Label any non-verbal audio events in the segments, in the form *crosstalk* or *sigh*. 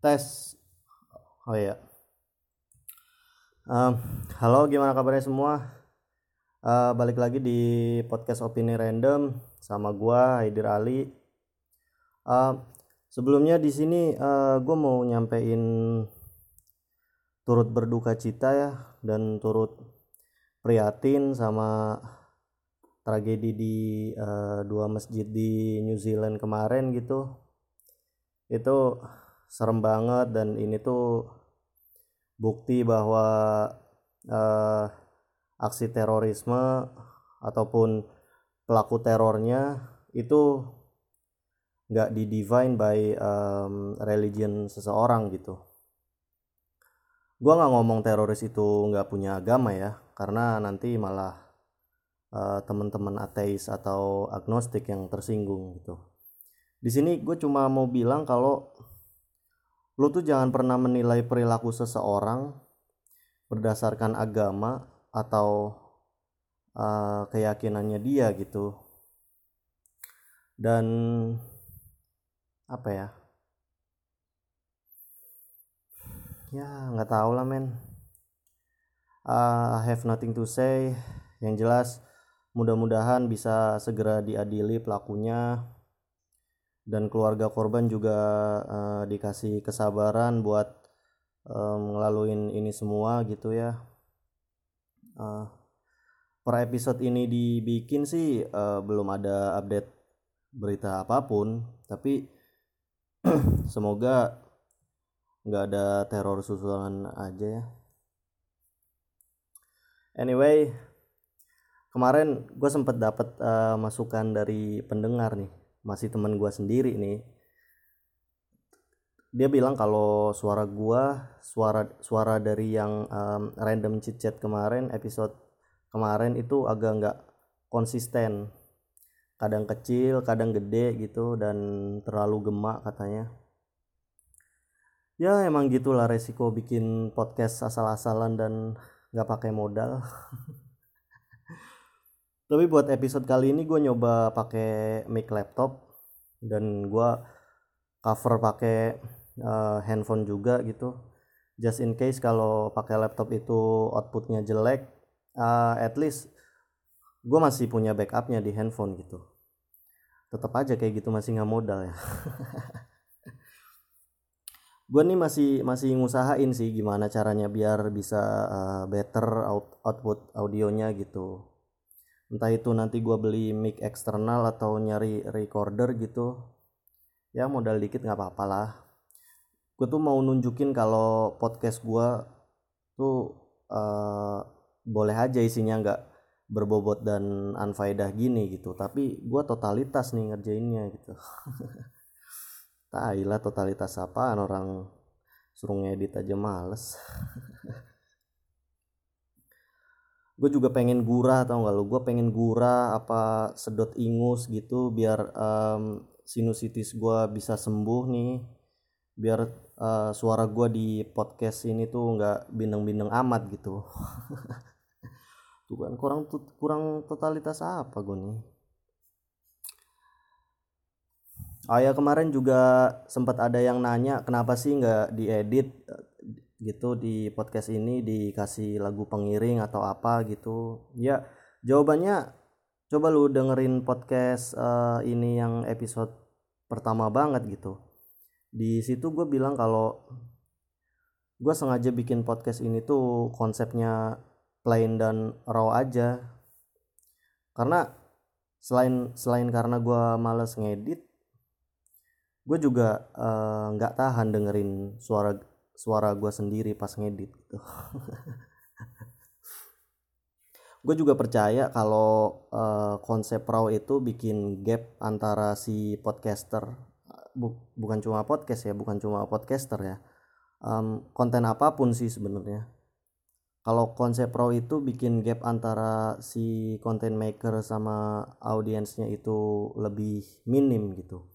tes. Oh iya. Um, halo gimana kabarnya semua? Uh, balik lagi di podcast opini random sama gua Haidir Ali. Uh, sebelumnya di sini uh, gue mau nyampein turut berduka cita ya dan turut prihatin sama tragedi di uh, dua masjid di New Zealand kemarin gitu. Itu serem banget dan ini tuh bukti bahwa uh, aksi terorisme ataupun pelaku terornya itu nggak di divine by um, religion seseorang gitu. Gua nggak ngomong teroris itu nggak punya agama ya, karena nanti malah uh, teman-teman ateis atau agnostik yang tersinggung gitu di sini gue cuma mau bilang kalau lo tuh jangan pernah menilai perilaku seseorang berdasarkan agama atau uh, keyakinannya dia gitu. Dan apa ya? Ya nggak tahu lah men. Uh, I have nothing to say. Yang jelas mudah-mudahan bisa segera diadili pelakunya dan keluarga korban juga uh, dikasih kesabaran buat um, ngelaluin ini semua gitu ya. Uh, per episode ini dibikin sih uh, belum ada update berita apa pun. Tapi *clears throat* semoga nggak ada teror susulan aja ya. Anyway kemarin gue sempet dapet uh, masukan dari pendengar nih masih teman gue sendiri nih. Dia bilang kalau suara gue suara suara dari yang um, random chit chat kemarin episode kemarin itu agak nggak konsisten. Kadang kecil kadang gede gitu dan terlalu gemak katanya. Ya emang gitulah resiko bikin podcast asal-asalan dan nggak pakai modal *laughs* tapi buat episode kali ini gue nyoba pakai mic laptop dan gue cover pakai uh, handphone juga gitu. Just in case kalau pakai laptop itu outputnya jelek uh, at least gue masih punya backupnya di handphone gitu. Tetap aja kayak gitu masih nggak modal ya. *laughs* Gue nih masih masih ngusahain sih gimana caranya biar bisa uh, better out, output audionya gitu entah itu nanti gue beli mic eksternal atau nyari recorder gitu ya modal dikit nggak apa-apa lah. Gue tuh mau nunjukin kalau podcast gue tuh uh, boleh aja isinya nggak berbobot dan unfaedah gini gitu. Tapi gue totalitas nih ngerjainnya gitu. *laughs* Tai lah totalitas apaan orang suruh ngedit aja males *laughs* gue juga pengen gurah atau enggak lo gue pengen gurah apa sedot ingus gitu biar um, sinusitis gue bisa sembuh nih. Biar uh, suara gue di podcast ini tuh nggak bindeng-bindeng amat gitu. *laughs* Tuh kan kurang kurang totalitas apa gue nih? Oh ya kemarin juga sempat ada yang nanya kenapa sih nggak diedit gitu di podcast ini dikasih lagu pengiring atau apa gitu. Ya jawabannya coba lu dengerin podcast uh, ini yang episode pertama banget gitu. Di situ gue bilang kalau gue sengaja bikin podcast ini tuh konsepnya plain dan raw aja. Karena selain selain karena gue males ngedit gue juga eh, nggak uh, tahan dengerin suara suara gue sendiri pas ngedit gitu. *laughs* Gue juga percaya kalau uh, konsep raw itu bikin gap antara si podcaster bu bukan cuma podcast ya bukan cuma podcaster ya. Um, konten apa pun sih sebenarnya. Kalau konsep raw itu bikin gap antara si content maker sama audiensnya itu lebih minim gitu.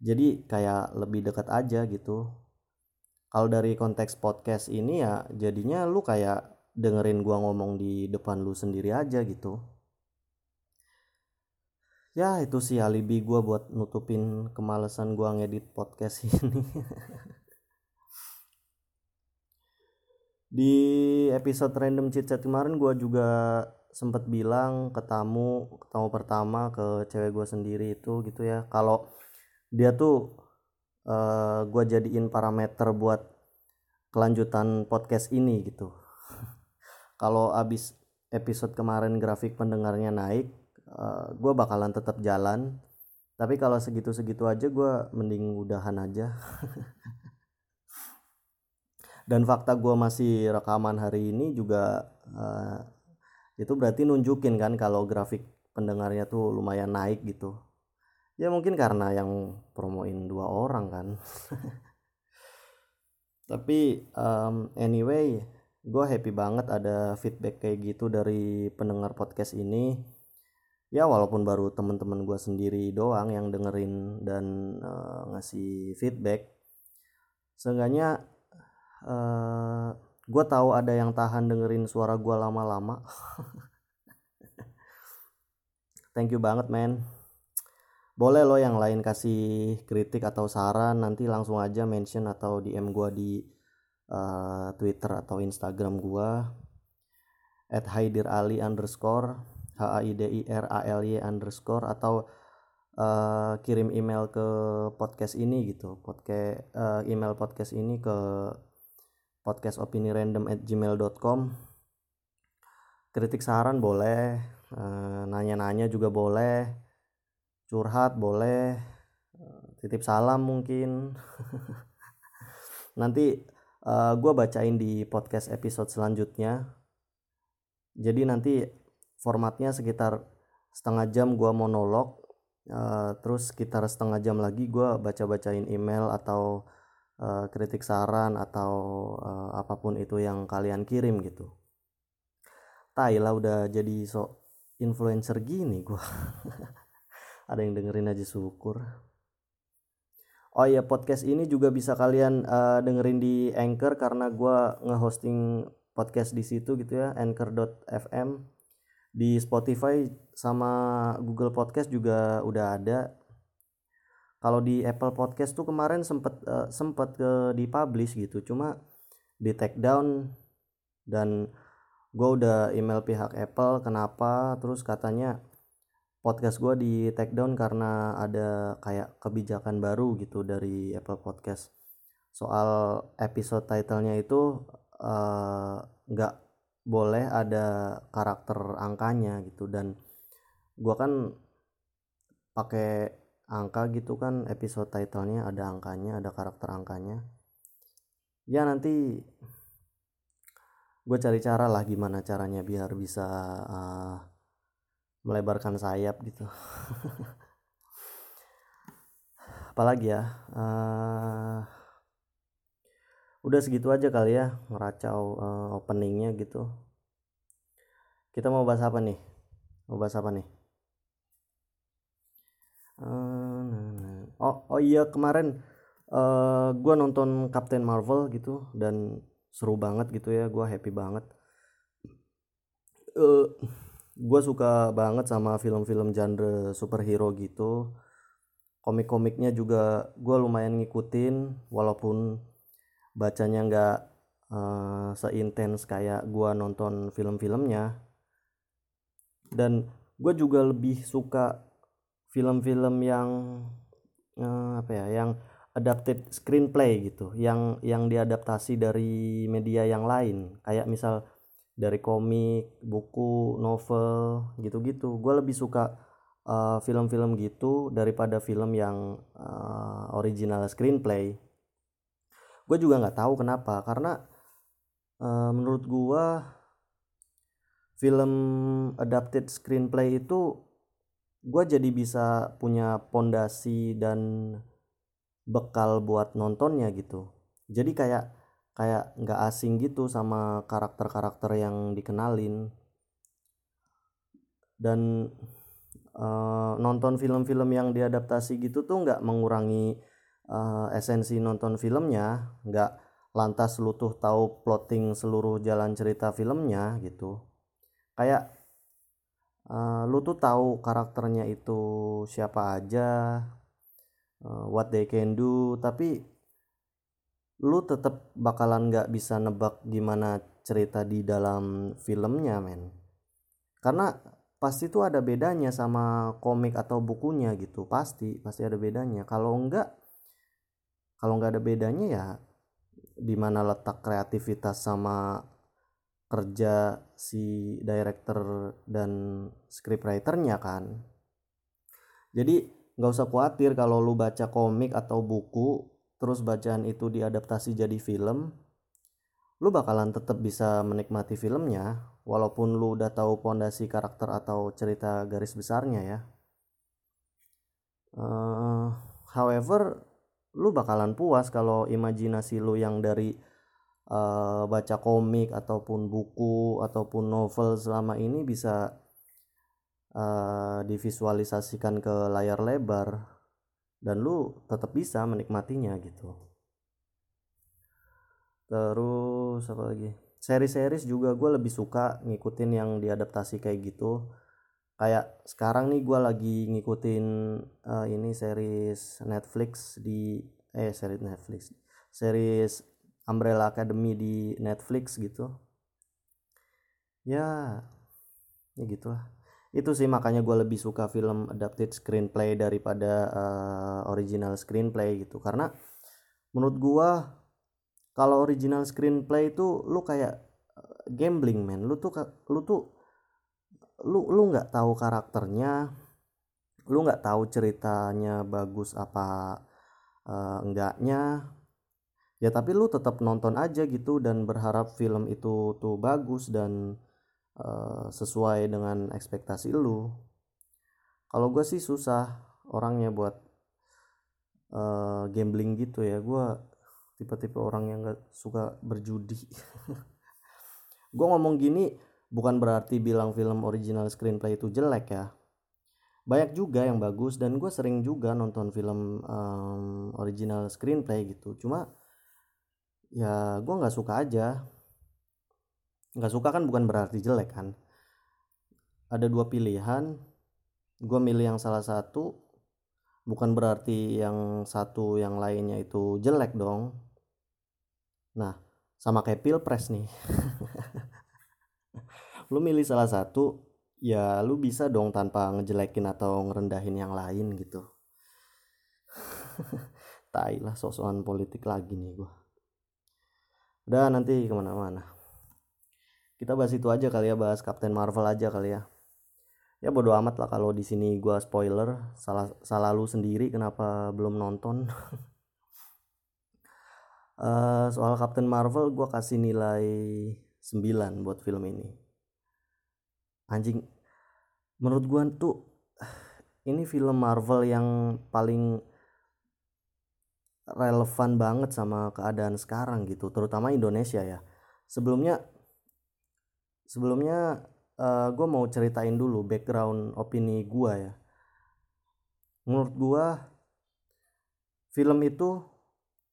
Jadi kayak lebih dekat aja gitu kalau dari konteks podcast ini ya jadinya lu kayak dengerin gua ngomong di depan lu sendiri aja gitu. Ya itu sih alibi gua buat nutupin kemalasan gua ngedit podcast *laughs* ini. Di episode random chit chat kemarin gue juga sempat bilang ke tamu pertama ke cewek gue sendiri itu gitu ya. Kalau dia tuh uh, eh, gue jadiin parameter buat kelanjutan podcast ini gitu. *laughs* Kalau abis episode kemarin grafik pendengarnya naik uh, eh, gue bakalan tetap jalan. Tapi kalau segitu-segitu aja gue mending udahan aja. *laughs* Dan fakta gue masih rekaman hari ini juga uh, itu berarti nunjukin kan kalau grafik pendengarnya tuh lumayan naik gitu ya mungkin karena yang promoin dua orang kan. *laughs* Tapi um, anyway gue happy banget ada feedback kayak gitu dari pendengar podcast ini. Ya walaupun baru temen-temen gue sendiri doang yang dengerin dan uh, ngasih feedback seenggaknya uh, eh, gue tahu ada yang tahan dengerin suara gue lama-lama. *laughs* Thank you banget man boleh lo yang lain kasih kritik atau saran nanti langsung aja mention atau DM gue di uh, Twitter atau Instagram gue at Haidir Ali underscore H A I D I R A L Y underscore atau uh, kirim email ke podcast ini gitu podcast uh, email podcast ini ke podcast opini random at gmail.com kritik saran boleh eh, nanya-nanya juga boleh curhat boleh eh, titip salam mungkin. *laughs* Nanti uh, eh, gue bacain di podcast episode selanjutnya. Jadi nanti formatnya sekitar setengah jam gue monolog uh, terus sekitar setengah jam lagi gue baca-bacain email atau uh, kritik saran atau uh, apa pun itu yang kalian kirim gitu. Tai lah udah jadi so influencer gini gua *laughs* ada yang dengerin aja syukur oh iya podcast ini juga bisa kalian uh, dengerin di Anchor karena gua ngehosting podcast di situ gitu ya anchor.fm di Spotify sama Google Podcast juga udah ada. Kalau di Apple Podcast tuh kemarin sempet uh, sempet ke dipublish gitu cuma di take down. Dan gue udah email pihak Apple kenapa terus katanya podcast gue di take down karena ada kayak kebijakan baru gitu dari Apple Podcast. Soal episode titlenya itu eh, nggak uh, boleh ada karakter angkanya gitu. Dan gue kan pakai angka gitu kan episode titlenya ada angkanya ada karakter angkanya. Ya nanti gue cari cara lah gimana caranya biar bisa uh, melebarkan sayap gitu. Apalagi ya uh, udah segitu aja kali ya ngeracau uh, openingnya gitu. Kita mau bahas apa nih? Mau bahas apa nih? Uh, oh oh iya kemarin uh, eh, gue nonton Captain Marvel gitu dan seru banget gitu ya gue happy banget. Uh, eh, gue suka banget sama film-film genre superhero gitu. Komik-komiknya juga gue lumayan ngikutin walaupun bacanya nggak uh, seintens kayak gue nonton film-filmnya. Dan gue juga lebih suka film-film yang uh, apa ya yang adapted screenplay gitu yang yang diadaptasi dari media yang lain. Kayak misal dari komik buku novel gitu-gitu. Gue lebih suka eh, film-film gitu daripada film yang uh, original screenplay. Gue juga nggak tahu kenapa karena uh, menurut gue film adapted screenplay itu gue jadi bisa punya pondasi dan bekal buat nontonnya gitu. Jadi kayak kayak nggak asing gitu sama karakter-karakter yang dikenalin. Dan uh, nonton film-film yang diadaptasi gitu tuh nggak mengurangi uh, esensi nonton filmnya nggak lantas lu tuh tahu plotting seluruh jalan cerita filmnya gitu. Kayak uh, lu tuh tahu karakternya itu siapa aja uh, what they can do tapi lu tetap bakalan nggak bisa nebak gimana cerita di dalam filmnya men. Karena pasti tuh ada bedanya sama komik atau bukunya gitu pasti pasti ada bedanya. Kalau enggak kalau nggak ada bedanya ya di mana letak kreativitas sama kerja si director dan scriptwriternya kan. Jadi nggak usah khawatir kalau lu baca komik atau buku terus bacaan itu diadaptasi jadi film lu bakalan tetap bisa menikmati filmnya walaupun lu udah tahu pondasi karakter atau cerita garis besarnya ya. Uh, however lu bakalan puas kalau imajinasi lu yang dari uh, baca komik ataupun buku ataupun novel selama ini bisa uh, divisualisasikan ke layar lebar dan lu tetap bisa menikmatinya gitu. Terus apa lagi? Seri-series juga gue lebih suka ngikutin yang diadaptasi kayak gitu. Kayak sekarang nih gue lagi ngikutin uh, ini series Netflix di eh series Netflix series Umbrella Academy di Netflix gitu. Ya ya gitulah itu sih makanya gue lebih suka film adapted screenplay daripada uh, original screenplay gitu. Karena menurut gue kalau original screenplay itu lu kayak eh, gambling man lu tuh lu tuh lu lu nggak tahu karakternya lu nggak tahu ceritanya bagus apa uh, enggaknya. Ya tapi lu tetap nonton aja gitu dan berharap film itu tuh bagus dan Eh, sesuai dengan ekspektasi lu. Kalau gue sih susah orangnya buat uh, gambling gitu ya. Gue tipe-tipe orang yang gak suka berjudi. *laughs* Gue ngomong gini bukan berarti bilang film original screenplay itu jelek ya. Banyak juga yang bagus dan gue sering juga nonton film um, original screenplay gitu. Cuma ya gue nggak suka aja nggak suka kan bukan berarti jelek kan? Ada dua pilihan. Gue milih yang salah satu bukan berarti yang satu yang lainnya itu jelek dong. Nah sama kayak pilpres nih. *laughs* Lu milih salah satu ya lu bisa dong tanpa ngejelekin atau ngerendahin yang lain gitu. *laughs* Tai lah sosokan politik lagi nih gue udah nanti ke mana-mana kita bahas itu aja kali ya bahas Captain Marvel aja kali ya. Ya bodo amat lah kalau di sini gua spoiler. Salah salah lu sendiri kenapa belum nonton. Uh, *laughs* soal Captain Marvel gua kasih nilai 9 buat film ini. Anjing menurut gua tuh ini film Marvel yang paling relevan banget sama keadaan sekarang gitu terutama Indonesia ya. Sebelumnya sebelumnya uh, eh, gue mau ceritain dulu background opini gue ya. Menurut gue film itu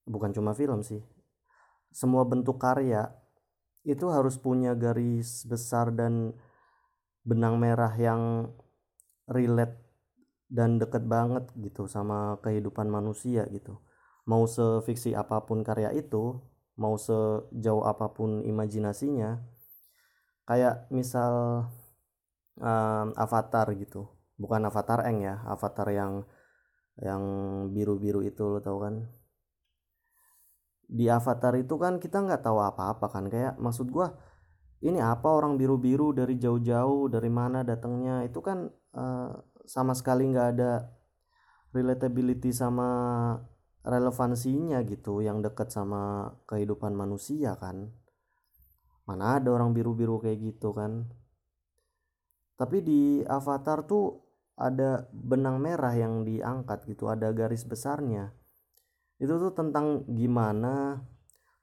bukan cuma film sih semua bentuk karya itu harus punya garis besar dan benang merah yang relate dan deket banget gitu sama kehidupan manusia gitu. Mau sefiksi apa pun karya itu mau sejauh apa pun imajinasinya kayak misal um, avatar gitu. Bukan avatar eng ya avatar yang yang biru-biru itu lo tau kan? Di avatar itu kan kita nggak tahu apa-apa kan. Kayak maksud gua ini apa orang biru-biru dari jauh-jauh dari mana datangnya? Itu kan uh, sama sekali nggak ada relatability sama relevansinya gitu yang dekat sama kehidupan manusia kan mana ada orang biru-biru kayak gitu kan. Tapi di avatar tuh ada benang merah yang diangkat gitu ada garis besarnya. Itu tuh tentang gimana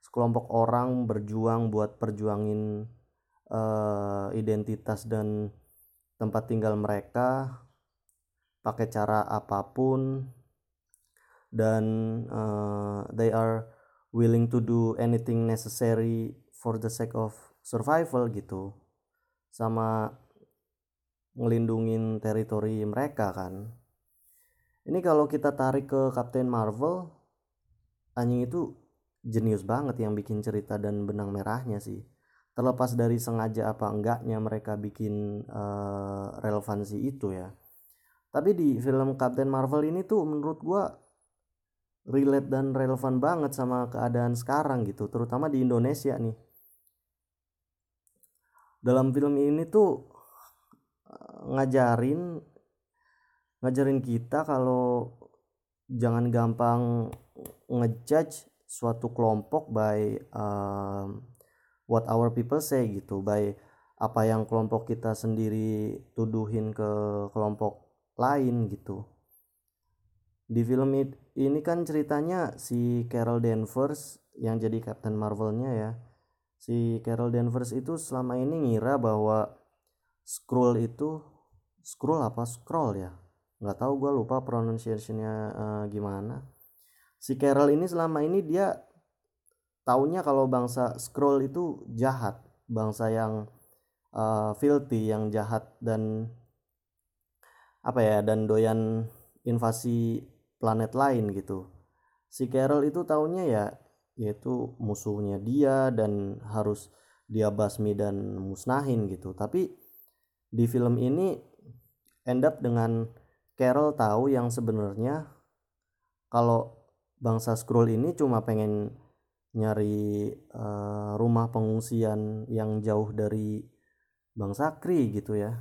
sekelompok orang berjuang buat perjuangin uh, identitas dan tempat tinggal mereka pakai cara apa pun dan uh, they are willing to do anything necessary for the sake of survival gitu sama ngelindungin teritori mereka kan. Ini kalau kita tarik ke Captain Marvel anjing itu jenius banget yang bikin cerita dan benang merahnya sih. Terlepas dari sengaja apa enggaknya mereka bikin uh, relevansi itu ya. Tapi di film Captain Marvel ini tuh menurut gua relate dan relevan banget sama keadaan sekarang gitu terutama di Indonesia nih dalam film ini tuh eh, ngajarin ngajarin kita kalau jangan gampang ngejudge suatu kelompok by um, what our people say gitu by apa yang kelompok kita sendiri tuduhin ke kelompok lain gitu. Di film ini kan ceritanya si Carol Danvers yang jadi Captain Marvelnya ya si Carol Danvers itu selama ini ngira bahwa scroll itu scroll apa? Scroll ya? Nggak tahu gue lupa pronunciationnya uh, gimana. Si Carol ini selama ini dia taunya kalau bangsa scroll itu jahat. Bangsa yang uh, filthy yang jahat dan apa ya dan doyan invasi planet lain gitu. Si Carol itu taunya ya yaitu musuhnya dia dan harus dia basmi dan musnahin gitu tapi di film ini end up dengan Carol tahu yang sebenarnya kalau bangsa scroll ini cuma pengen nyari uh, rumah pengungsian yang jauh dari bangsa Kri gitu ya.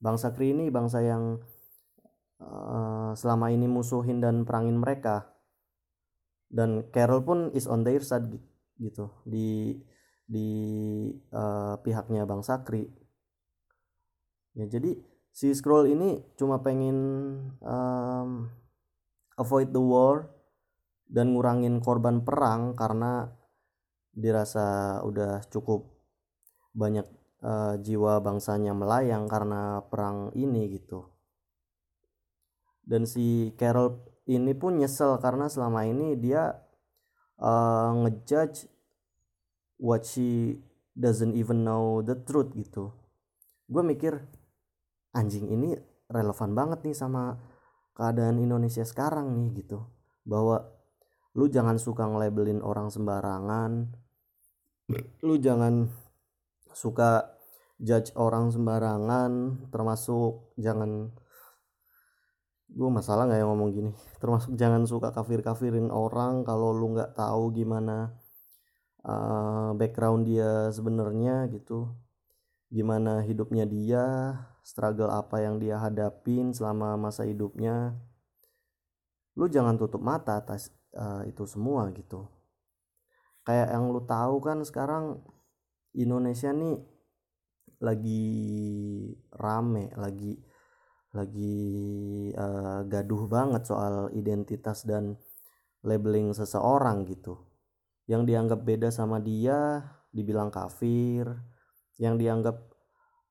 Bangsa Kri ini bangsa yang uh, selama ini musuhin dan perangin mereka. Dan Carol pun is on their side gitu di di uh, pihaknya bangsa Kri. Ya jadi si Scroll ini cuma pengen um, avoid the war dan ngurangin korban perang karena dirasa udah cukup banyak uh, jiwa bangsanya melayang karena perang ini gitu. Dan si Carol ini pun nyesel karena selama ini dia uh, ngejudge what she doesn't even know the truth gitu. Gue mikir anjing ini relevan banget nih sama keadaan Indonesia sekarang nih gitu. Bahwa lu jangan suka ngelabelin orang sembarangan lu jangan suka judge orang sembarangan termasuk jangan gue masalah nggak yang ngomong gini. Termasuk jangan suka kafir kafirin orang kalau lu nggak tahu gimana uh, background dia sebenarnya gitu. Gimana hidupnya dia struggle apa yang dia hadapin selama masa hidupnya. Lu jangan tutup mata atas uh, itu semua gitu. Kayak yang lu tahu kan sekarang Indonesia nih lagi rame lagi lagi uh, gaduh banget soal identitas dan labeling seseorang gitu. Yang dianggap beda sama dia dibilang kafir. Yang dianggap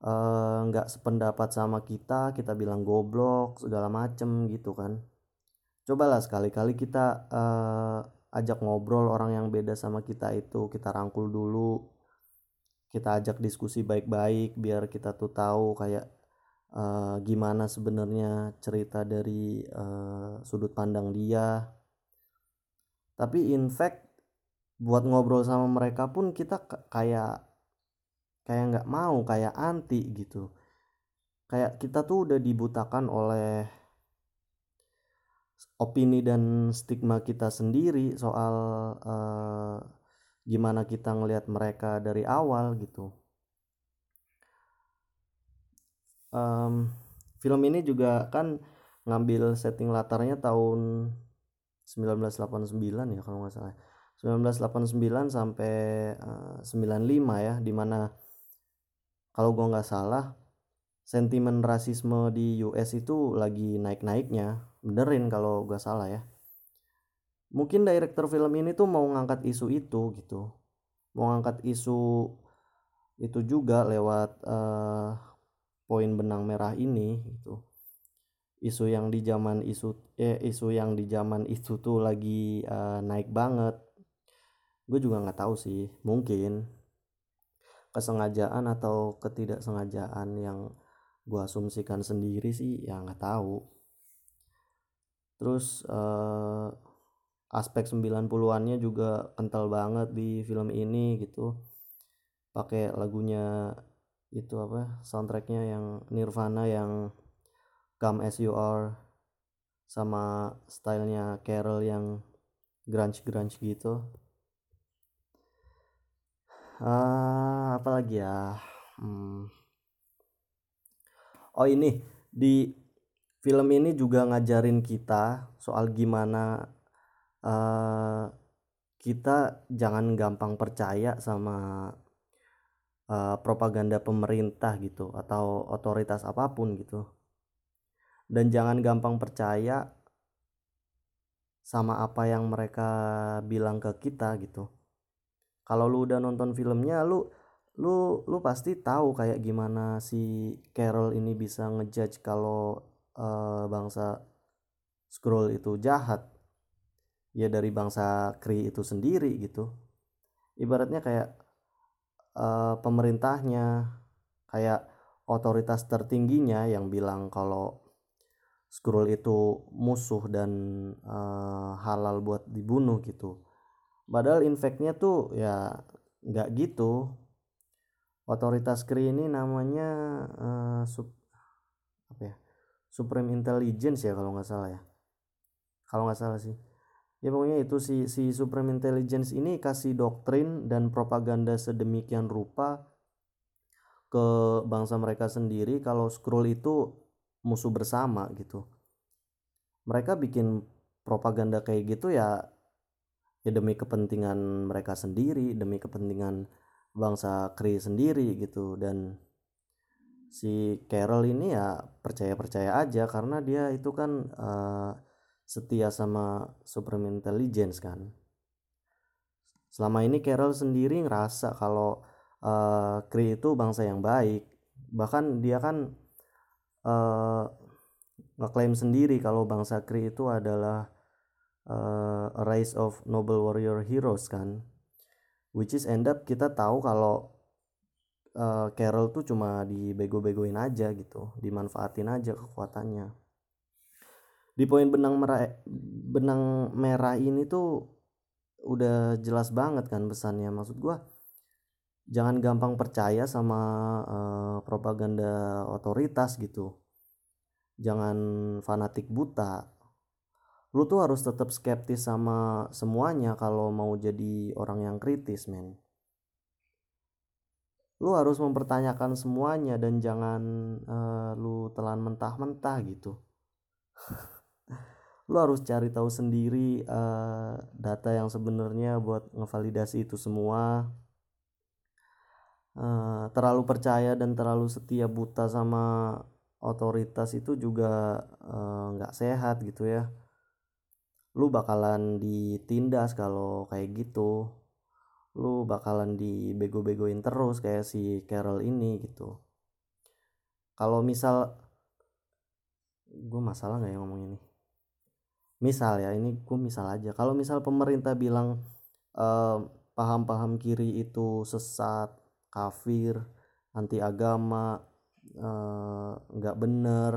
eh, nggak uh, sependapat sama kita kita bilang goblok segala macem gitu kan. Cobalah sekali-kali kita uh, ajak ngobrol orang yang beda sama kita itu kita rangkul dulu. Kita ajak diskusi baik-baik biar kita tuh tahu kayak uh, gimana sebenarnya cerita dari uh, sudut pandang dia tapi in fact buat ngobrol sama mereka pun kita kayak kayak nggak mau kayak anti gitu kayak kita tuh udah dibutakan oleh opini dan stigma kita sendiri soal uh, gimana kita ngelihat mereka dari awal gitu. Um, film ini juga kan ngambil setting latarnya tahun 1989 ya kalau nggak salah. 1989 sampai uh, 95 ya di mana kalau gue nggak salah sentimen rasisme di US itu lagi naik-naiknya. Benerin kalau gak salah ya. Mungkin director film ini tuh mau ngangkat isu itu gitu. Mau ngangkat isu itu juga lewat uh, poin benang merah ini gitu. Isu yang di zaman isu eh isu yang di zaman itu tuh lagi uh, naik banget. Gue juga nggak tahu sih mungkin kesengajaan atau ketidaksengajaan yang gue asumsikan sendiri sih ya nggak tahu. Terus uh, aspek 90-annya juga kental banget di film ini gitu. Pakai lagunya itu apa soundtracknya yang Nirvana yang Come As You Are sama stylenya Carol yang grunge grunge gitu. Uh, apa lagi ya? Hmm. oh ini. Di film ini juga ngajarin kita soal gimana uh, kita jangan gampang percaya sama uh, propaganda pemerintah gitu atau otoritas apa pun gitu. Dan jangan gampang percaya sama apa yang mereka bilang ke kita gitu. Kalau lu udah nonton filmnya lu lu lu pasti tahu kayak gimana si Carol ini bisa ngejudge kalau uh, bangsa scroll itu jahat. Ya dari bangsa Kree itu sendiri gitu. Ibaratnya kayak uh, pemerintahnya kayak otoritas tertingginya yang bilang kalau Skrull itu musuh dan uh, halal buat dibunuh gitu. Padahal infeknya tuh ya nggak gitu. Otoritas Kree ini namanya uh, sub apa ya? Supreme Intelligence ya kalau nggak salah ya. Kalau nggak salah sih. Ya pokoknya itu si si Supreme Intelligence ini kasih doktrin dan propaganda sedemikian rupa ke bangsa mereka sendiri kalau Skrull itu musuh bersama gitu. Mereka bikin propaganda kayak gitu ya ya demi kepentingan mereka sendiri demi kepentingan bangsa Kree sendiri gitu. Dan si Carol ini ya percaya-percaya aja karena dia itu kan uh, setia sama Supreme Intelligence kan. Selama ini Carol sendiri ngerasa kalau uh, Kree itu bangsa yang baik. Bahkan dia kan uh, ngeklaim sendiri kalau bangsa Kree itu adalah uh, a race of noble warrior heroes kan. Which is end up kita tahu kalau uh, Carol tuh cuma dibego-begoin aja gitu dimanfaatin aja kekuatannya di poin benang merah benang merah ini tuh udah jelas banget kan pesannya. Maksud gua jangan gampang percaya sama uh, propaganda otoritas gitu. Jangan fanatik buta. Lu tuh harus tetap skeptis sama semuanya kalau mau jadi orang yang kritis men. Lu harus mempertanyakan semuanya dan jangan uh, lu telan mentah-mentah gitu *laughs* lu harus cari tahu sendiri uh, data yang sebenarnya buat ngevalidasi itu semua. Uh, terlalu percaya dan terlalu setia buta sama otoritas itu juga eh, nggak uh, sehat gitu ya. Lu bakalan ditindas kalau kayak gitu. Lu bakalan dibego-begoin terus kayak si Carol ini gitu. Kalau misal gue masalah nggak ya ngomong ini misal ya ini gue misal aja. Kalau misal pemerintah bilang paham paham-paham kiri itu sesat kafir anti agama eh, nggak uh, bener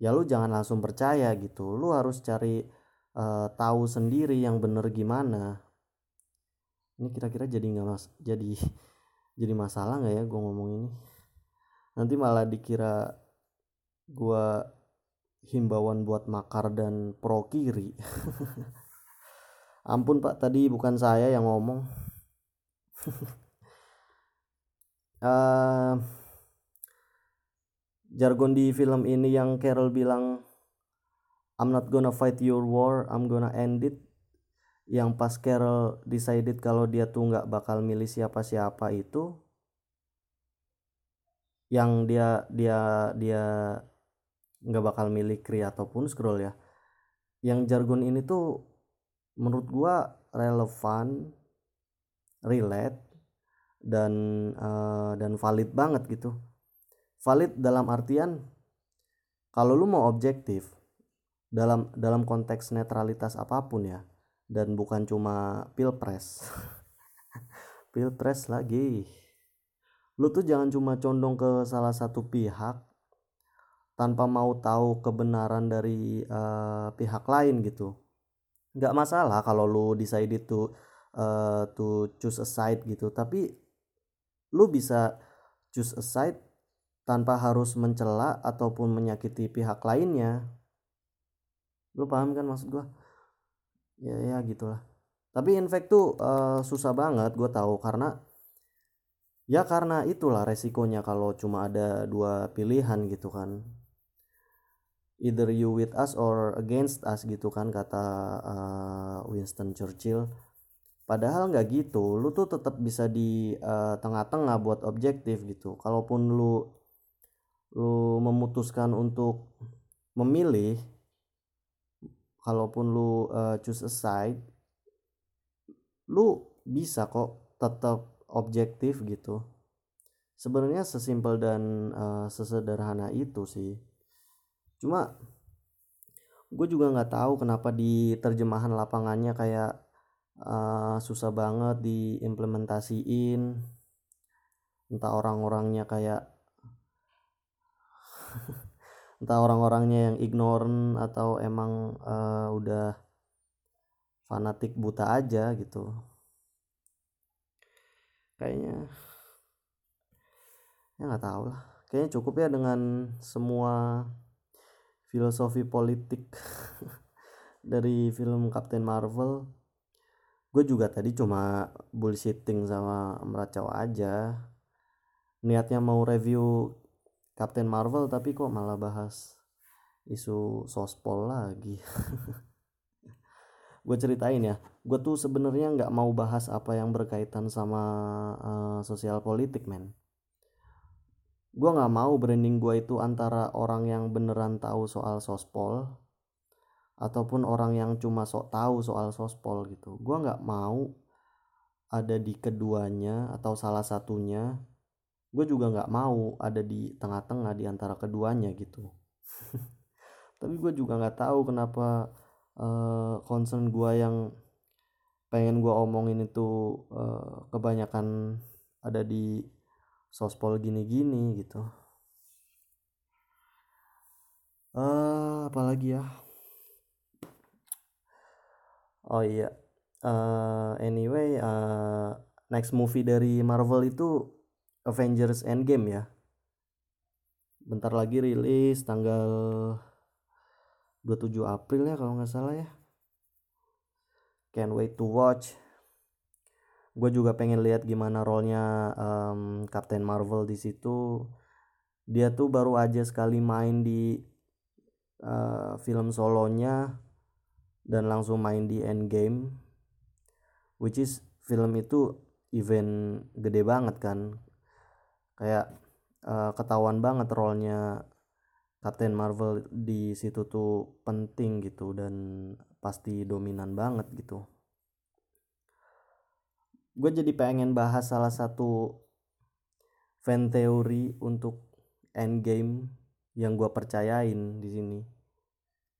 ya lu jangan langsung percaya gitu. Lu harus cari uh, tahu sendiri yang bener gimana. Ini kira-kira jadi nggak mas jadi *laughs* jadi masalah nggak ya gue ngomong ini? Nanti malah dikira gue himbauan buat makar dan pro kiri. *laughs* Ampun pak tadi bukan saya yang ngomong. Uh, *laughs* jargon di film ini yang Carol bilang I'm not gonna fight your war I'm gonna end it. Yang pas Carol decided kalau dia tuh nggak bakal milih siapa-siapa itu yang dia dia dia nggak bakal milih Kree ataupun Scroll ya. Yang jargon ini tuh menurut gua relevan relate dan uh, dan valid banget gitu. Valid dalam artian kalau lu mau objektif dalam dalam konteks netralitas apa pun ya dan bukan cuma pilpres *laughs* pilpres lagi lu tuh jangan cuma condong ke salah satu pihak tanpa mau tahu kebenaran dari uh, pihak lain gitu. Nggak masalah kalau lu decided to uh, to choose a side gitu. Tapi lu bisa choose a side tanpa harus mencela ataupun menyakiti pihak lainnya. Lu paham kan maksud gua? Ya ya gitulah. Tapi in fact tuh uh, susah banget gue tahu karena ya karena itulah resikonya kalau cuma ada dua pilihan gitu kan either you with us or against us gitu kan kata uh, Winston Churchill. Padahal nggak gitu lu tuh tetap bisa di uh, tengah-tengah buat objektif gitu. Kalaupun lu lu memutuskan untuk memilih kalaupun lu uh, choose a side lu bisa kok tetap objektif gitu. Sebenarnya sesimpel dan uh, sesederhana itu sih cuma gue juga nggak tahu kenapa di terjemahan lapangannya kayak uh, susah banget diimplementasiin. Entah orang-orangnya kayak *laughs* entah orang-orangnya yang ignorant atau emang uh, udah fanatik buta aja gitu. Kayaknya ya nggak tahu lah. Kayaknya cukup ya dengan semua filosofi politik *laughs* dari film Captain Marvel. Gue juga tadi cuma bullshitting sama meracau aja. Niatnya mau review Captain Marvel tapi kok malah bahas isu sospol lagi. *laughs* Gue ceritain ya gue tuh sebenarnya nggak mau bahas apa yang berkaitan sama uh, sosial politik men gue nggak mau branding gue itu antara orang yang beneran tahu soal sospol ataupun orang yang cuma sok tahu soal sospol gitu. Gue nggak mau ada di keduanya atau salah satunya. Gue juga nggak mau ada di tengah-tengah di antara keduanya gitu. *laughs* Tapi gue juga nggak tahu kenapa uh, concern gue yang pengen gue omongin itu uh, kebanyakan ada di sospol gini-gini gitu. Uh, apalagi ya? Oh iya. Uh, anyway uh, next movie dari Marvel itu Avengers Endgame ya. Bentar lagi rilis tanggal 27 April ya kalau nggak salah ya. Can't wait to watch gue juga pengen lihat gimana role-nya um, Captain Marvel di situ. Dia tuh baru aja sekali main di uh, film solonya dan langsung main di Endgame which is film itu event gede banget kan. Kayak uh, ketahuan banget role-nya Captain Marvel di situ tuh penting gitu dan pasti dominan banget gitu gue jadi pengen bahas salah satu fan teori untuk endgame yang gue percayain di sini.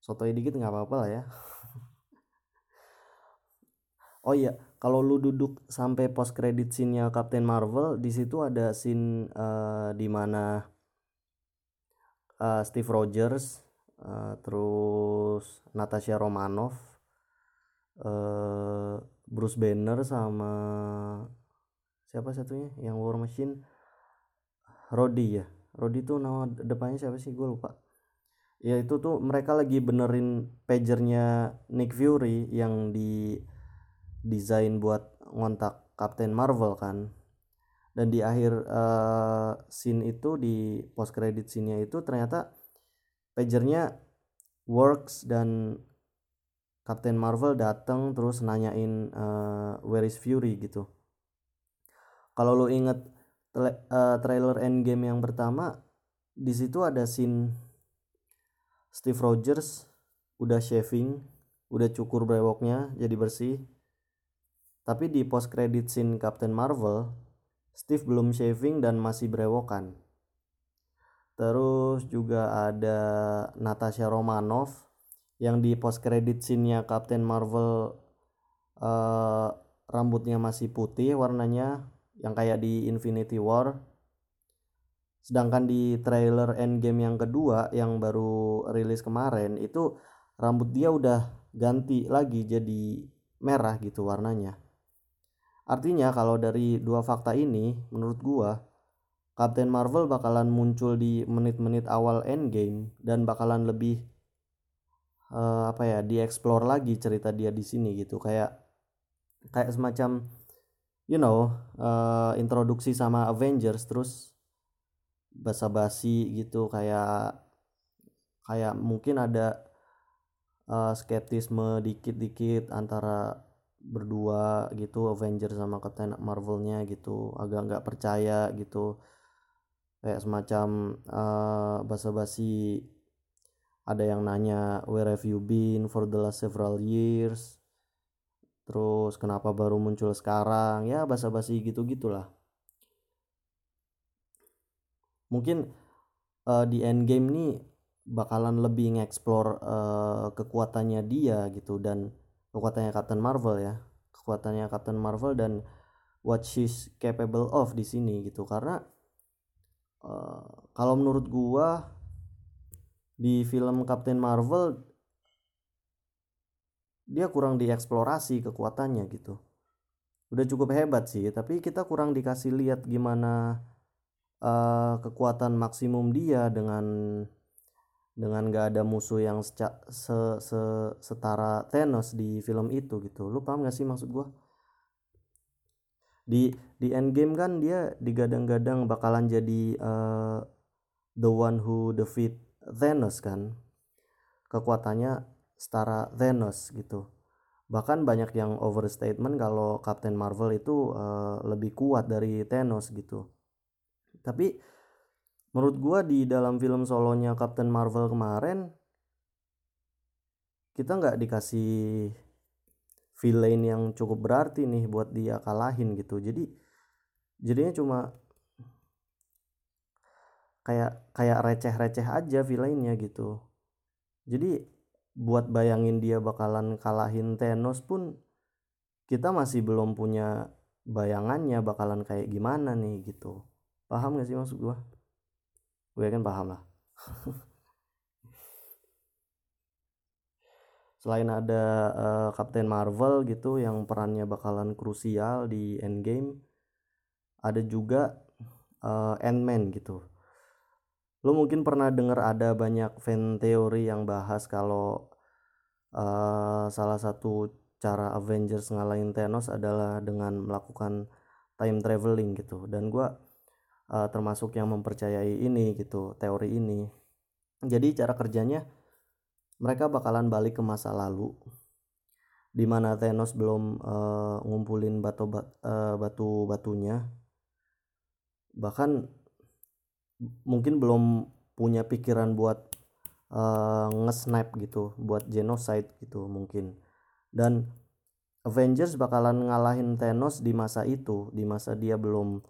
Sotoy dikit nggak apa-apa lah ya. *laughs* Oh iya kalau lu duduk sampai post credit scene-nya Captain Marvel di situ ada scene uh, di mana uh, Steve Rogers uh, terus Natasha Romanoff uh, Bruce Banner sama siapa satunya? Yang War Machine. Rodi ya. Rodi tuh nama depannya siapa sih? Gue lupa. Ya itu tuh mereka lagi benerin pagernya Nick Fury yang di desain buat ngontak Captain Marvel kan. Dan di akhir uh, scene itu di post credit scene-nya itu ternyata pagernya works dan Captain Marvel datang terus nanyain uh, where is Fury gitu. Kalau lo inget uh, trailer Endgame yang pertama, di situ ada scene Steve Rogers udah shaving, udah cukur brewoknya jadi bersih. Tapi di post credit scene Captain Marvel, Steve belum shaving dan masih brewokan. Terus juga ada Natasha Romanoff yang di post credit scene-nya Captain Marvel uh, rambutnya masih putih warnanya yang kayak di Infinity War. Sedangkan di trailer Endgame yang kedua yang baru rilis kemarin itu rambut dia udah ganti lagi jadi merah gitu warnanya. Artinya kalau dari dua fakta ini menurut gua Captain Marvel bakalan muncul di menit-menit awal endgame dan bakalan lebih uh, apa ya dieksplor lagi cerita dia di sini gitu. Kayak kayak semacam you know uh, introduksi sama Avengers terus basa-basi gitu. Kayak kayak mungkin ada uh, skeptisme dikit-dikit antara berdua gitu Avengers sama Captain Marvelnya gitu. Agak nggak percaya gitu. Kayak semacam uh, basa-basi ada yang nanya where have you been for the last several years? Terus kenapa baru muncul sekarang? Ya basa-basi gitu gitulah mungkin uh, di endgame nih bakalan lebih ngeksplor uh, kekuatannya dia gitu dan kekuatannya Captain Marvel ya. Kekuatannya Captain Marvel dan what she's capable of di sini gitu. Karena uh, kalau menurut gua di film Captain Marvel dia kurang dieksplorasi kekuatannya gitu. Udah cukup hebat sih tapi kita kurang dikasih lihat gimana uh, kekuatan maksimum dia dengan dengan gak ada musuh yang seca, se, se, setara Thanos di film itu gitu. Lu paham gak sih maksud gua? Di di Endgame kan dia digadang-gadang bakalan jadi uh, the one who defeat Thanos kan. Kekuatannya setara Thanos gitu. Bahkan banyak yang overstatement kalau Captain Marvel itu uh, lebih kuat dari Thanos gitu. Tapi menurut gua di dalam film solonya Captain Marvel kemarin kita nggak dikasih villain yang cukup berarti nih buat dia kalahin gitu. Jadi jadinya cuma kayak kayak receh-receh aja villainnya gitu. Jadi buat bayangin dia bakalan kalahin Thanos pun kita masih belum punya bayangannya bakalan kayak gimana nih gitu. Paham gak sih maksud gua? Gue kan paham lah. *laughs* Selain ada uh, Captain Marvel gitu yang perannya bakalan krusial di Endgame ada juga uh, Ant-Man gitu lo mungkin pernah dengar ada banyak fan teori yang bahas kalau uh, salah satu cara Avengers ngalahin Thanos adalah dengan melakukan time traveling gitu. Dan gue uh, termasuk yang mempercayai ini gitu teori ini. Jadi cara kerjanya mereka bakalan balik ke masa lalu di mana Thanos belum uh, ngumpulin batu uh, batu batunya bahkan mungkin belum punya pikiran buat uh, nge-snap gitu buat genocide gitu mungkin. Dan Avengers bakalan ngalahin Thanos di masa itu di masa dia belum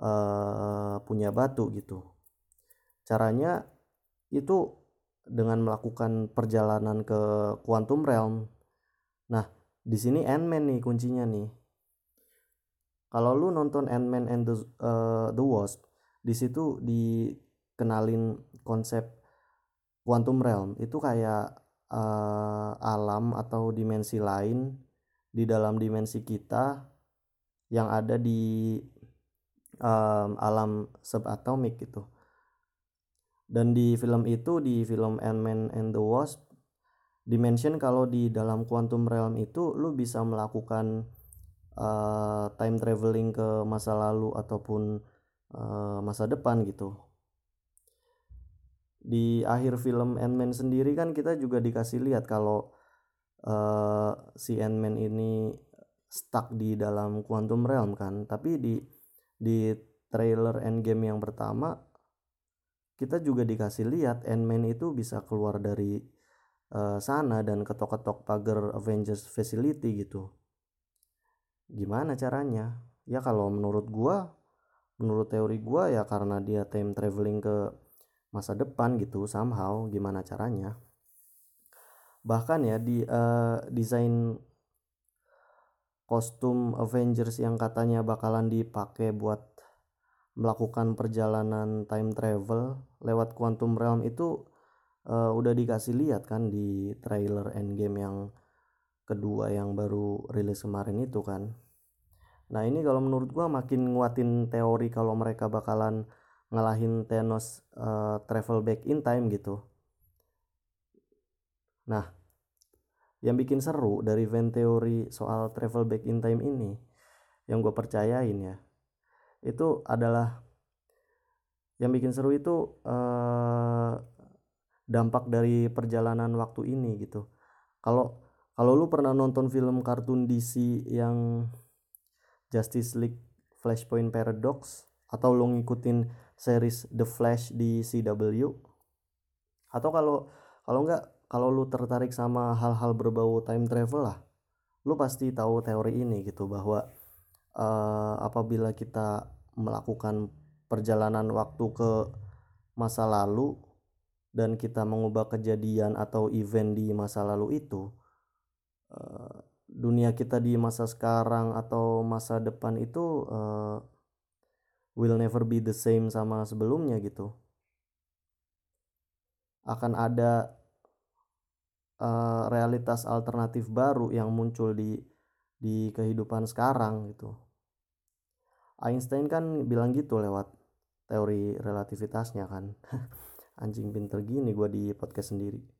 uh, punya batu gitu. Caranya itu dengan melakukan perjalanan ke quantum realm. Nah di sini Ant-Man nih kuncinya nih. Kalau lu nonton Ant-Man and the, uh, the Wasp di situ dikenalin konsep quantum realm. Itu kayak uh, alam atau dimensi lain di dalam dimensi kita yang ada di um, alam subatomik gitu. Dan di film itu di film Ant-Man and the Wasp dimension kalau di dalam quantum realm itu lu bisa melakukan uh, time traveling ke masa lalu ataupun uh, masa depan gitu. Di akhir film Ant-Man sendiri kan kita juga dikasih lihat kalau uh, si Ant-Man ini stuck di dalam quantum realm kan. Tapi di di trailer Endgame yang pertama kita juga dikasih lihat Ant-Man itu bisa keluar dari uh, sana dan ketok-ketok pagar Avengers Facility gitu. Gimana caranya? Ya kalau menurut gua menurut teori gua ya karena dia time traveling ke masa depan gitu somehow gimana caranya. Bahkan ya di uh, desain kostum Avengers yang katanya bakalan dipakai buat melakukan perjalanan time travel lewat quantum realm itu uh, udah dikasih lihat kan di trailer Endgame yang kedua yang baru rilis kemarin itu kan nah ini kalau menurut gua makin nguatin teori kalau mereka bakalan ngalahin Thanos uh, travel back in time gitu. Nah yang bikin seru dari fan teori soal travel back in time ini yang gue percayain ya itu adalah yang bikin seru itu uh, dampak dari perjalanan waktu ini gitu. Kalau kalau lu pernah nonton film kartun DC yang Justice League Flashpoint Paradox atau lu ngikutin series The Flash di CW atau kalau kalau enggak kalau lu tertarik sama hal-hal berbau time travel lah lu pasti tahu teori ini gitu bahwa uh, apabila kita melakukan perjalanan waktu ke masa lalu dan kita mengubah kejadian atau event di masa lalu itu uh, dunia kita di masa sekarang atau masa depan itu uh, will never be the same sama sebelumnya gitu. Akan ada uh, realitas alternatif baru yang muncul di di kehidupan sekarang gitu. Einstein kan bilang gitu lewat teori relativitasnya kan. *laughs* Anjing pinter gini gue di podcast sendiri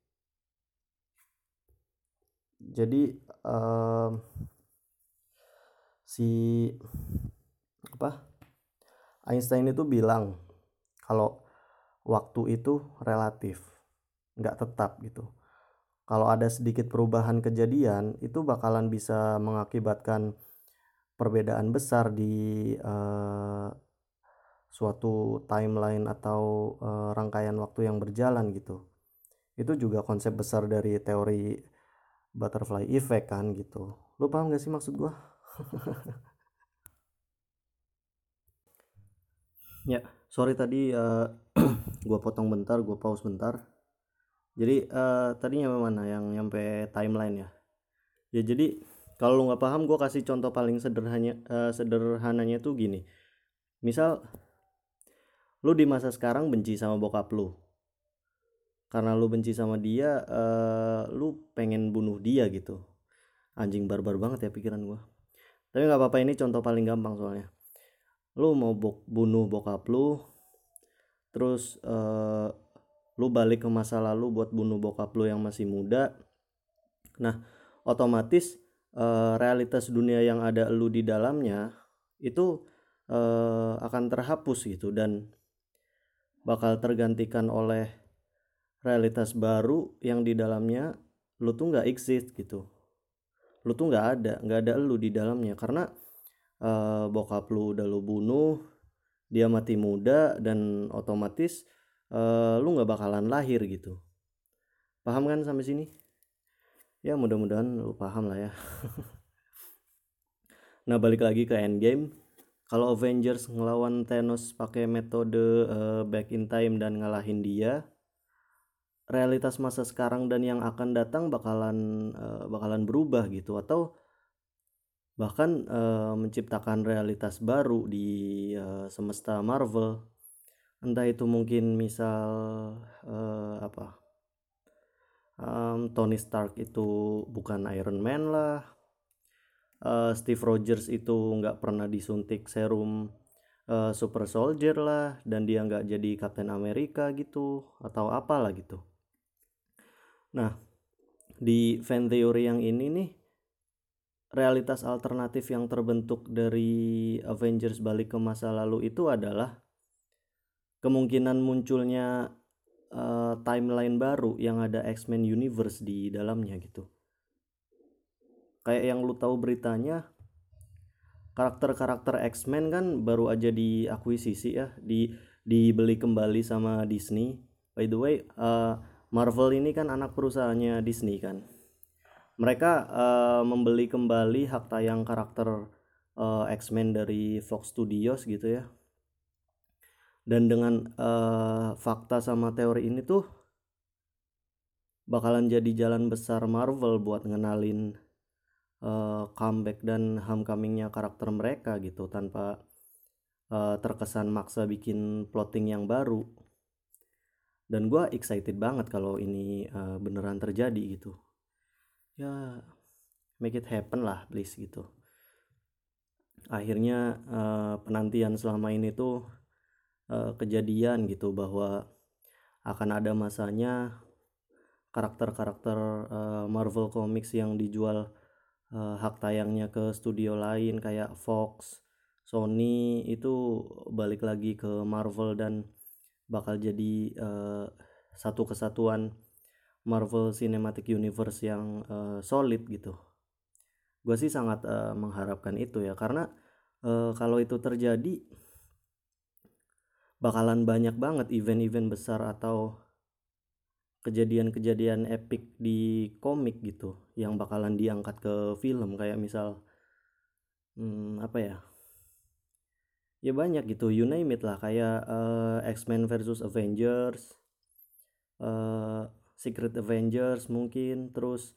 jadi um, si apa Einstein itu bilang kalau waktu itu relatif nggak tetap gitu. Kalau ada sedikit perubahan kejadian itu bakalan bisa mengakibatkan perbedaan besar di uh, suatu timeline atau uh, rangkaian waktu yang berjalan gitu. Itu juga konsep besar dari teori butterfly effect kan gitu. Lu paham gak sih maksud gua? *laughs* Ya sorry tadi uh, *clears throat* gua potong bentar gua pause bentar. Jadi uh, tadi nyampe mana? Yang nyampe timeline ya? Ya jadi kalau lu nggak paham gue kasih contoh paling sederhananya uh, sederhananya tuh gini. Misal lu di masa sekarang benci sama bokap lu karena lu benci sama dia uh, lu pengen bunuh dia gitu. Anjing barbar banget ya pikiran gua. Tapi nggak apa-apa ini contoh paling gampang soalnya. Lu mau bok bunuh bokap lu terus uh, lu balik ke masa lalu buat bunuh bokap lu yang masih muda. Nah otomatis uh, realitas dunia yang ada lu di dalamnya itu uh, akan terhapus gitu dan bakal tergantikan oleh realitas baru yang di dalamnya lu tuh nggak exist gitu. Lu tuh nggak ada nggak ada lu di dalamnya. Karena uh, bokap lu udah lu bunuh dia mati muda dan otomatis uh, lu nggak bakalan lahir gitu. Paham kan sampai sini? Ya mudah-mudahan lu paham lah ya. *laughs* Nah balik lagi ke endgame. Kalau Avengers ngelawan Thanos pakai metode uh, back in time dan ngalahin dia realitas masa sekarang dan yang akan datang bakalan uh, bakalan berubah gitu. Atau bahkan uh, menciptakan realitas baru di uh, semesta Marvel. Entah itu mungkin misal uh, apa um, Tony Stark itu bukan Iron Man lah. Uh, Steve Rogers itu nggak pernah disuntik serum super soldier lah. Dan dia nggak jadi Captain America gitu atau apalah gitu nah di fan theory yang ini nih realitas alternatif yang terbentuk dari Avengers balik ke masa lalu itu adalah kemungkinan munculnya uh, timeline baru yang ada X-Men Universe di dalamnya gitu. Kayak yang lu tahu beritanya karakter-karakter X-Men kan baru aja diakuisisi ya di dibeli kembali sama Disney. By the way uh, Marvel ini kan anak perusahaannya Disney kan? Mereka uh, membeli kembali hak tayang karakter uh, X-Men dari Fox Studios gitu ya. Dan dengan uh, fakta sama teori ini tuh bakalan jadi jalan besar Marvel buat ngenalin uh, comeback dan homecomingnya karakter mereka gitu tanpa uh, terkesan maksa bikin plotting yang baru dan gue excited banget kalau ini uh, beneran terjadi gitu. Ya make it happen lah please gitu. Akhirnya uh, penantian selama ini tuh uh, kejadian gitu bahwa akan ada masanya karakter-karakter uh, Marvel Comics yang dijual uh, hak tayangnya ke studio lain kayak Fox, Sony itu balik lagi ke Marvel dan bakal jadi uh, satu kesatuan Marvel Cinematic Universe yang uh, solid gitu. Gue sih sangat uh, mengharapkan itu ya karena uh, kalau itu terjadi bakalan banyak banget event-event besar atau kejadian-kejadian epic di komik gitu yang bakalan diangkat ke film kayak misal hmm, apa ya ya banyak gitu you name it lah. Kayak uh, X-Men versus Avengers uh, Secret Avengers mungkin. Terus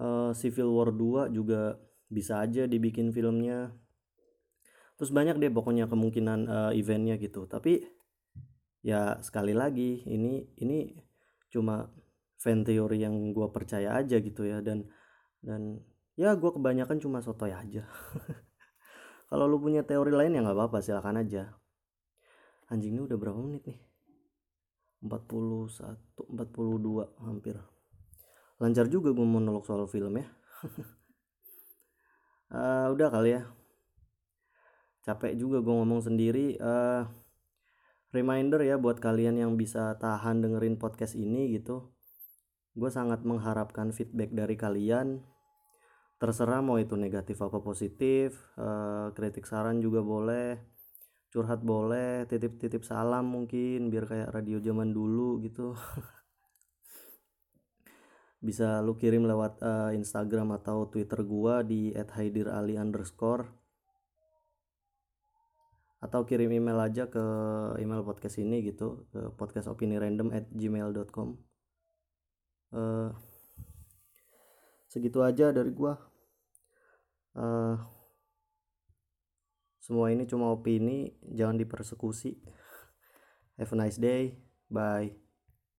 uh, Civil War 2 juga bisa aja dibikin filmnya. Terus banyak deh pokoknya kemungkinan uh, eventnya gitu. Tapi ya sekali lagi ini ini cuma fan teori yang gue percaya aja gitu ya. Dan dan ya gue kebanyakan cuma sotoy aja *laughs* kalau lu punya teori lain ya nggak apa-apa silakan aja. Anjing ini udah berapa menit nih? 41 42 hampir. Lancar juga gue monolog soal film ya. Uh, *laughs* udah kali ya. Capek juga gue ngomong sendiri. Uh, reminder ya buat kalian yang bisa tahan dengerin podcast ini gitu. Gue sangat mengharapkan feedback dari kalian terserah mau itu negatif apa positif uh, kritik saran juga boleh curhat boleh titip-titip salam mungkin biar kayak radio zaman dulu gitu. *laughs* Bisa lu kirim lewat uh, Instagram atau Twitter gua di @haidirali underscore. Atau kirim email aja ke email podcast ini gitu ke podcastopinirandom at gmail.com uh, eh, segitu aja dari gua uh, semua ini cuma opini jangan dipersekusi. Have a nice day. Bye